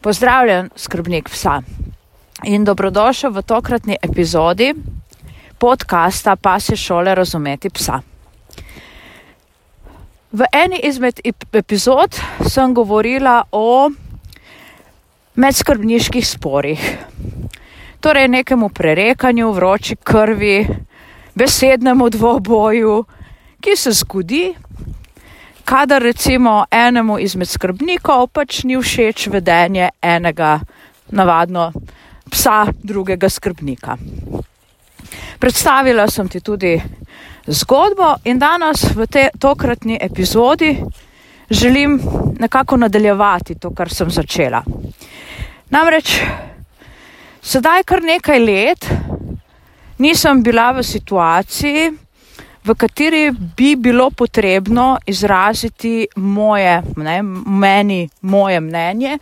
Pozdravljen, skrbnik psa in dobrodošel v tokratni epizodi podcasta Pasje šole razumeti psa. V eni izmed epizod sem govorila o medskrbniških sporih, torej nekemu prerekanju, vroči krvi, besednemu dvoboju, ki se zgodi, kadar recimo enemu izmed skrbnikov pač ni všeč vedenje enega navadno psa drugega skrbnika. Predstavila sem ti tudi zgodbo in danes v tej tokratni epizodi želim nekako nadaljevati to, kar sem začela. Namreč sedaj kar nekaj let nisem bila v situaciji, v kateri bi bilo potrebno izraziti moje, ne, meni, moje mnenje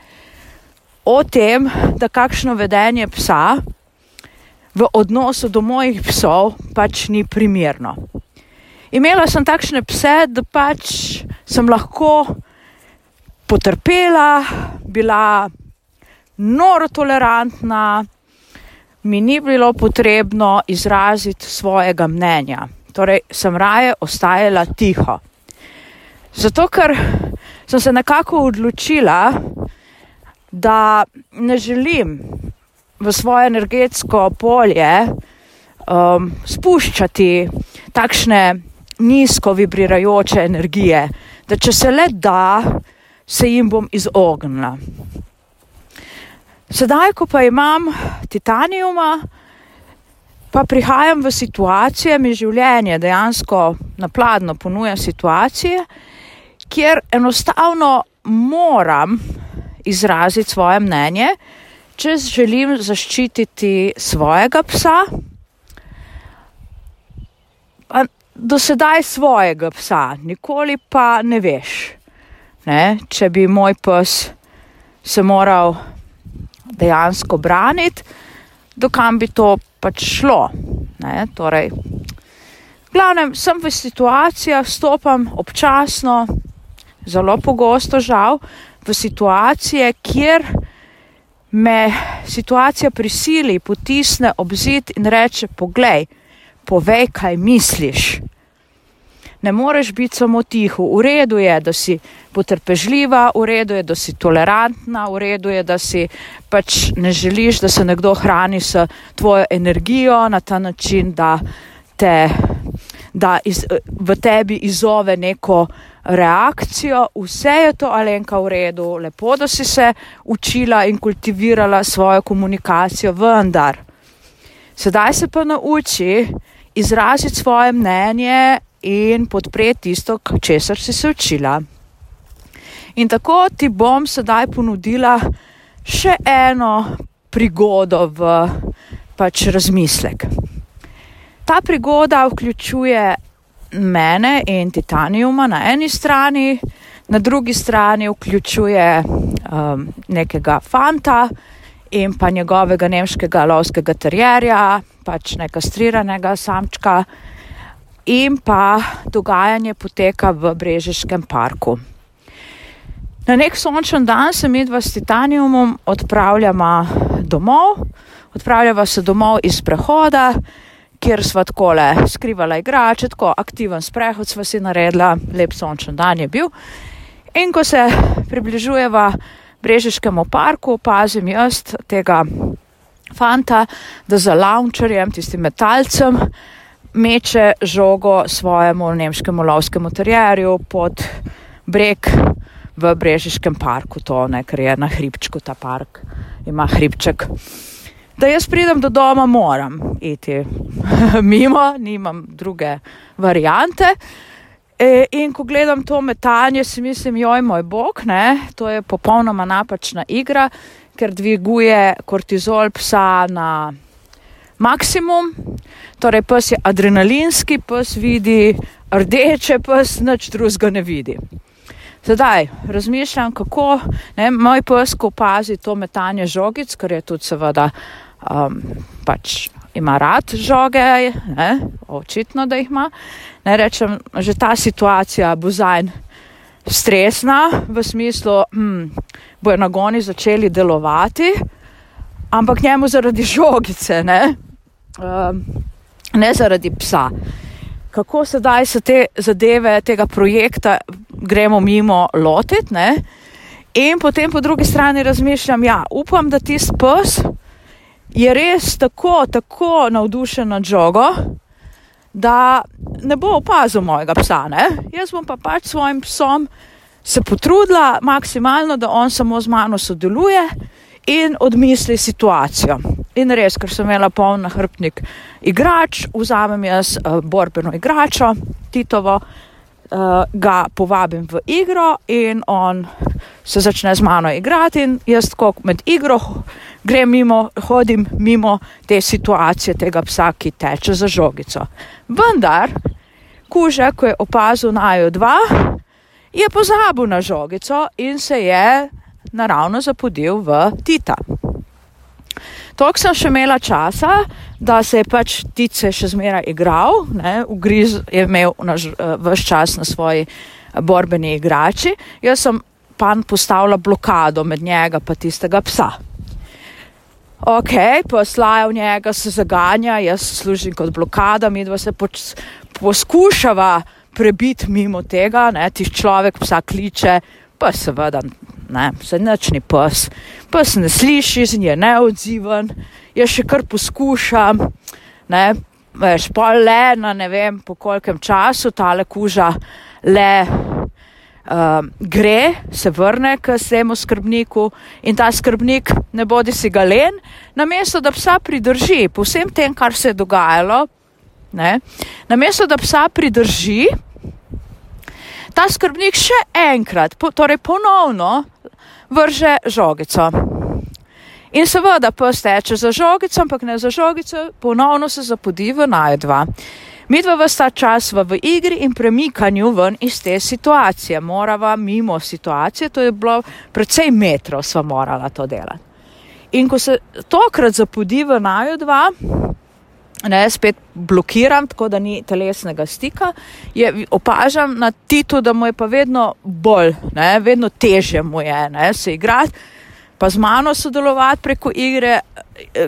o tem, da kakšno vedenje psa v odnosu do mojih psov pač ni primerno. Imela sem takšne pse, da pač sem lahko potrpela, bila noro tolerantna, mi ni bilo potrebno izraziti svojega mnenja torej sem raje ostajala tiho. Zato, ker sem se nekako odločila, da ne želim v svoje energetsko polje um, spuščati takšne nizko vibrirajoče energije, da če se le da, se jim bom izognila. Sedaj, ko pa imam titanijuma, pa prihajam v situacije, mi življenje dejansko napladno ponuja situacije, kjer enostavno moram izraziti svoje mnenje, če želim zaščititi svojega psa, do sedaj svojega psa, nikoli pa ne veš, ne, če bi moj pes se moral dejansko braniti, dokam bi to pač šlo. Ne, torej, glavnem, sem v situacijah, stopam občasno, zelo pogosto žal, v situacije, kjer me situacija prisili, potisne ob zid in reče: Poglej, povej, kaj misliš ne moreš biti samo tiho. V redu je, da si potrpežljiva, v redu je, da si tolerantna, v redu je, da si pač ne želiš, da se nekdo hrani s tvojo energijo na ta način, da te. Da iz, v tebi izove neko reakcijo, vse je to alenka v redu, lepo, da si se učila in kultivirala svojo komunikacijo, vendar sedaj se pa nauči izraziti svoje mnenje in podpreti tisto, česar si se učila. In tako ti bom sedaj ponudila še eno prigodo v pač razmislek. Ta prigoda vključuje mene in Titanijuma na eni strani, na drugi strani vključuje um, nekega fanta in pa njegovega nemškega lovskega terjerja, pač nekastriranega samčka in pa dogajanje poteka v Brežiškem parku. Na nek sončen dan se midva s Titanijumom odpravljama domov, odpravljava se domov iz prehoda, kjer sva takole skrivala igrače, tako aktiven sprehod sva si naredila, lep sončen dan je bil. In ko se približujeva Brežiškemu parku, opazim jaz tega fanta, da za launcherjem, tistim metalcem, meče žogo svojemu nemškemu lovskemu terjerju pod breg v Brežiškem parku, to ne, ker je na hribčku ta park, ima hribček. Da jaz pridem do doma, moram iti mimo, nimam druge variante. E, in ko gledam to metanje, si mislim, joj moj bog, ne, to je popolnoma napačna igra, ker dviguje kortizol psa na maksimum. Torej, pes je adrenalinski, pes vidi rdeče, pes nič drugega ne vidi. Zdaj razmišljam, kako ne, moj pes, ko opazi to metanje žogic, ker je tudi seveda um, pač ima rad žoge, ne, očitno, da jih ima. Ne rečem, že ta situacija bo zajn stresna v smislu, hm, bojo nagoni začeli delovati, ampak njemu zaradi žogice, ne, um, ne zaradi psa. Kako sedaj se te zadeve, tega projekta, gremo mimo lotiti, ne? in potem po drugi strani razmišljam, ja, upam, da tisti pes je res tako, tako navdušen nad žogo, da ne bo opazil mojega psa. Ne? Jaz bom pa pač svojim psom se potrudila maksimalno, da on samo z mano sodeluje in odmisli situacijo. In res, ker sem imela poln hrbtnik igrač, vzamem jaz uh, borbeno igračo, Titovo, uh, ga povabim v igro in on se začne z mano igrati in jaz tako med igro grem mimo, hodim mimo te situacije tega psa, ki teče za žogico. Vendar, kuže, ko je opazil najo dva, je pozabil na žogico in se je naravno zapodil v Tita. Tok sem še imela časa, da se je pač Tice še zmeraj igral, ne, ugriz je imel naš, uh, vse čas na svoji borbeni igrači, jaz sem pa postavila blokado med njega in tistega psa. Ok, poslajal njega, se zaganja, jaz služim kot blokada, mi dva se poč, poskušava prebiti mimo tega, ne, ti človek psa kliče, pa seveda, ne, se nečni pes, pes ne sliši, je neodziven, jaz še kar poskušam, ne, veš, pa le na ne vem po kolkem času tale kuža le uh, gre, se vrne k temu skrbniku in ta skrbnik ne bodi si galen, namesto da psa pridrži po vsem tem, kar se je dogajalo, ne, namesto da psa pridrži, ta skrbnik še enkrat, po, torej ponovno vrže žogico. In seveda pes teče za žogico, ampak ne za žogico, ponovno se zapodi v najdva. Mi dva vsta čas v, v igri in premikanju ven iz te situacije. Morava mimo situacije, to je bilo precej metrov, sva morala to delati. In ko se tokrat zapodi v naju dva, ne, spet blokiram, tako da ni telesnega stika, je opažam na Titu, da mu je pa vedno bolj, ne, vedno teže mu je ne, se igrati, pa z mano sodelovati preko igre,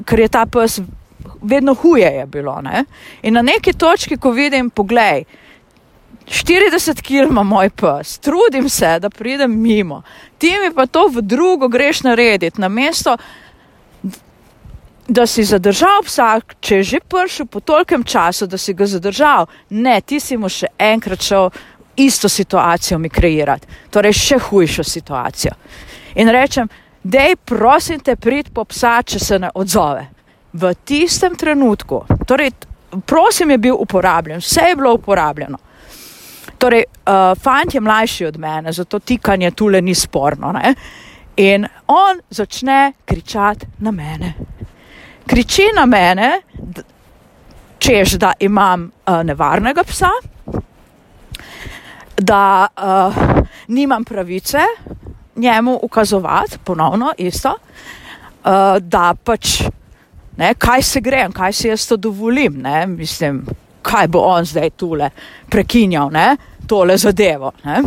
ker je ta pes vedno huje je bilo. Ne? In na neki točki, ko vidim, poglej, 40 km ima moj pes, trudim se, da pridem mimo, ti mi pa to v drugo greš narediti, na mesto, da si zadržal psa, če je že prišel po tolkem času, da si ga zadržal. Ne, ti si mu še enkrat šel isto situacijo mi kreirati, torej še hujšo situacijo. In rečem, dej, prosim te, prid po psa, če se ne odzove v tistem trenutku, torej, prosim, je bil uporabljen, vse je bilo uporabljeno. Torej, uh, fant je mlajši od mene, zato tikanje tule ni sporno. Ne? In on začne kričati na mene. Kriči na mene, čež da imam uh, nevarnega psa, da uh, nimam pravice njemu ukazovati, ponovno isto, uh, da pač ne, kaj se grem, kaj si jaz to dovolim, ne, mislim, kaj bo on zdaj tule prekinjal, ne, tole zadevo. Ne.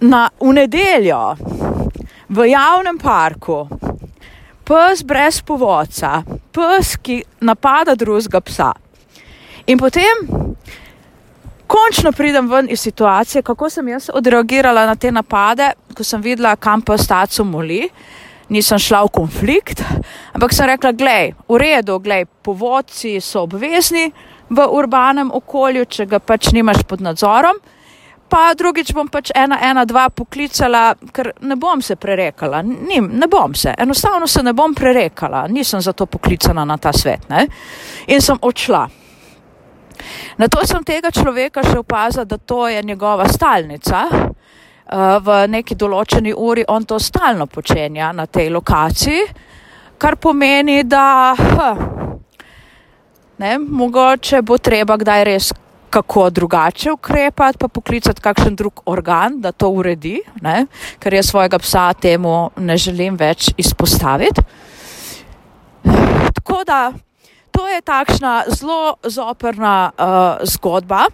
Na, v nedeljo v javnem parku pes brez povodca, pes, ki napada drugega psa. In potem končno pridem ven iz situacije, kako sem jaz odreagirala na te napade, ko sem videla, kam pes taco moli nisem šla v konflikt, ampak sem rekla, gledaj, v redu, gledaj, povodci so obvezni v urbanem okolju, če ga pač nimaš pod nadzorom. Pa drugič bom pač ena, ena, dva poklicala, ker ne bom se prerekala, Nim, ne bom se, enostavno se ne bom prerekala, nisem zato poklicana na ta svet. Ne? In sem odšla. Na to sem tega človeka še opazila, da to je njegova stalnica, v neki določeni uri on to stalno počenja na tej lokaciji, kar pomeni, da ne, mogoče bo treba kdaj res kako drugače ukrepati, pa poklicati kakšen drug organ, da to uredi, ne, ker jaz svojega psa temu ne želim več izpostaviti. Tako da to je takšna zelo zoprna uh, zgodba.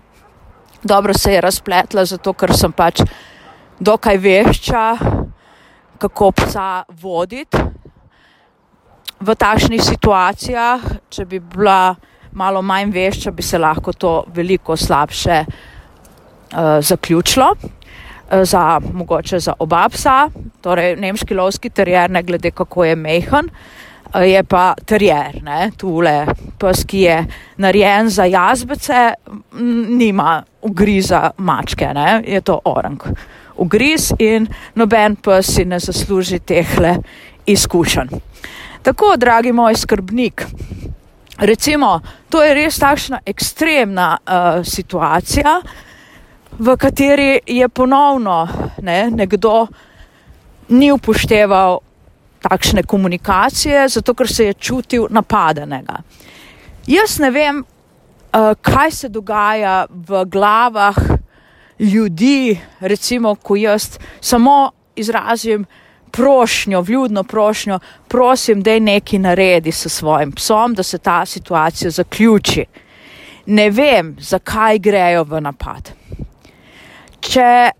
Dobro se je razpletla, zato ker sem pač dokaj vešča, kako psa voditi v takšnih situacijah, če bi bila malo manj vešča, bi se lahko to veliko slabše uh, zaključilo. Uh, za, mogoče za oba psa, torej nemški lovski terjer, ne glede kako je mehen, uh, je pa terjer, ne, tule pes, ki je narejen za jazbece, nima ugriza mačke, ne, je to orang. Ugriz in noben pes si ne zasluži tehle izkušenj. Tako, dragi moj skrbnik, recimo, to je res takšna ekstremna uh, situacija, v kateri je ponovno ne, nekdo ni upošteval takšne komunikacije, zato ker se je čutil napadenega. Jaz ne vem, uh, kaj se dogaja v glavah ljudi, recimo, ko jaz samo izrazim, prošnjo, vljudno prošnjo, prosim, da je nekaj naredi s svojim psom, da se ta situacija zaključi. Ne vem, zakaj grejo v napad. Če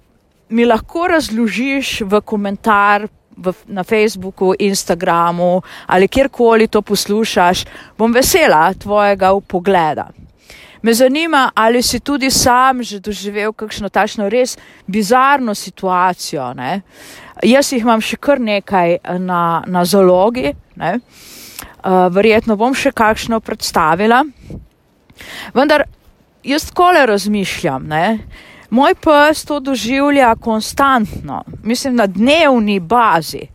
mi lahko razložiš v komentar v, na Facebooku, Instagramu ali kjerkoli to poslušaš, bom vesela tvojega upogleda. Me zanima, ali si tudi sam že doživel kakšno tašno res bizarno situacijo. Ne? Jaz jih imam še kar nekaj na, na zalogi, ne? Uh, verjetno bom še kakšno predstavila. Vendar jaz takole razmišljam, ne? moj pes to doživlja konstantno, mislim na dnevni bazi.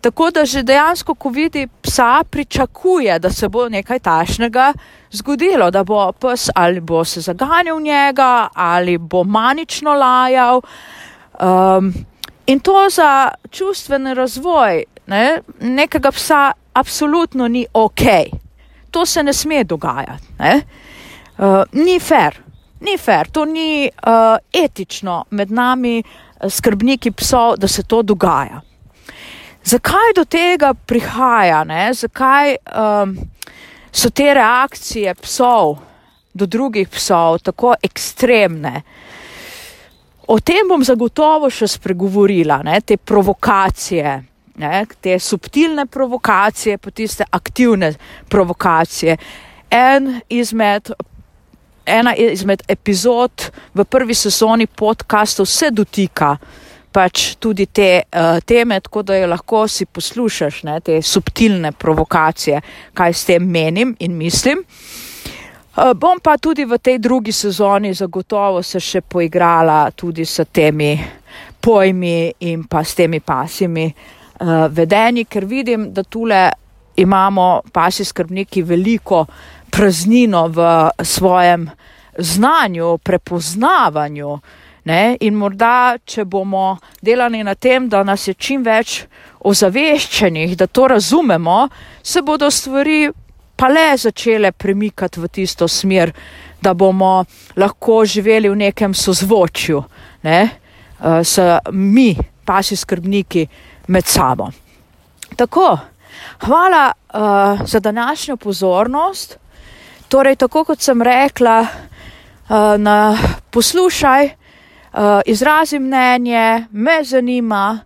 Tako da že dejansko, ko vidi psa, pričakuje, da se bo nekaj tašnega zgodilo, da bo pes ali bo se zaganjal njega ali bo manično lajal. Um, in to za čustveni razvoj ne, nekega psa absolutno ni ok. To se ne sme dogajati. Ne. Uh, ni fair. Ni fair, to ni uh, etično med nami, skrbniki psov, da se to dogaja. Zakaj do tega prihaja? Ne? Zakaj um, so te reakcije psov do drugih psov tako ekstremne? O tem bom zagotovo še spregovorila, ne? te provokacije, ne? te subtilne provokacije, pa tiste aktivne provokacije. En izmed, ena izmed epizod v prvi sezoni podcastov se dotika pač tudi te uh, teme, tako da jo lahko si poslušaš, ne, te subtilne provokacije, kaj s tem menim in mislim. Uh, bom pa tudi v tej drugi sezoni zagotovo se še poigrala tudi s temi pojmi in pa s temi pasimi uh, vedenji, ker vidim, da tule imamo pasi skrbniki veliko praznino v svojem znanju, prepoznavanju, uh, Ne? In morda, če bomo delali na tem, da nas je čim več ozaveščenih, da to razumemo, se bodo stvari pa le začele premikati v tisto smer, da bomo lahko živeli v nekem sozvočju ne? Eh, s mi, pasi skrbniki, med sabo. Tako, hvala uh, za današnjo pozornost. Torej, tako kot sem rekla, uh, na, poslušaj, izrazi mnenje, me zanima,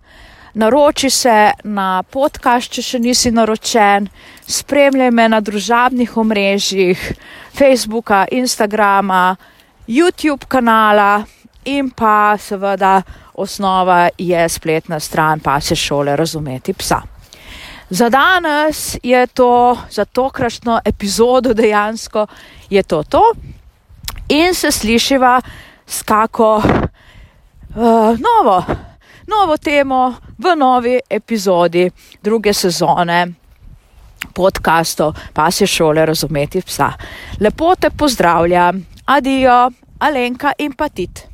naroči se na podcast, če še nisi naročen, spremljaj me na družabnih omrežjih, Facebooka, Instagrama, YouTube kanala in pa seveda osnova je spletna stran pasje šole razumeti psa. Za danes je to, za tokratno epizodo dejansko je to to in se slišiva s kako uh, novo, novo temo v novi epizodi druge sezone podkastov Pasje šole razumeti psa. Lepo te pozdravljam, adijo, Alenka in Patit.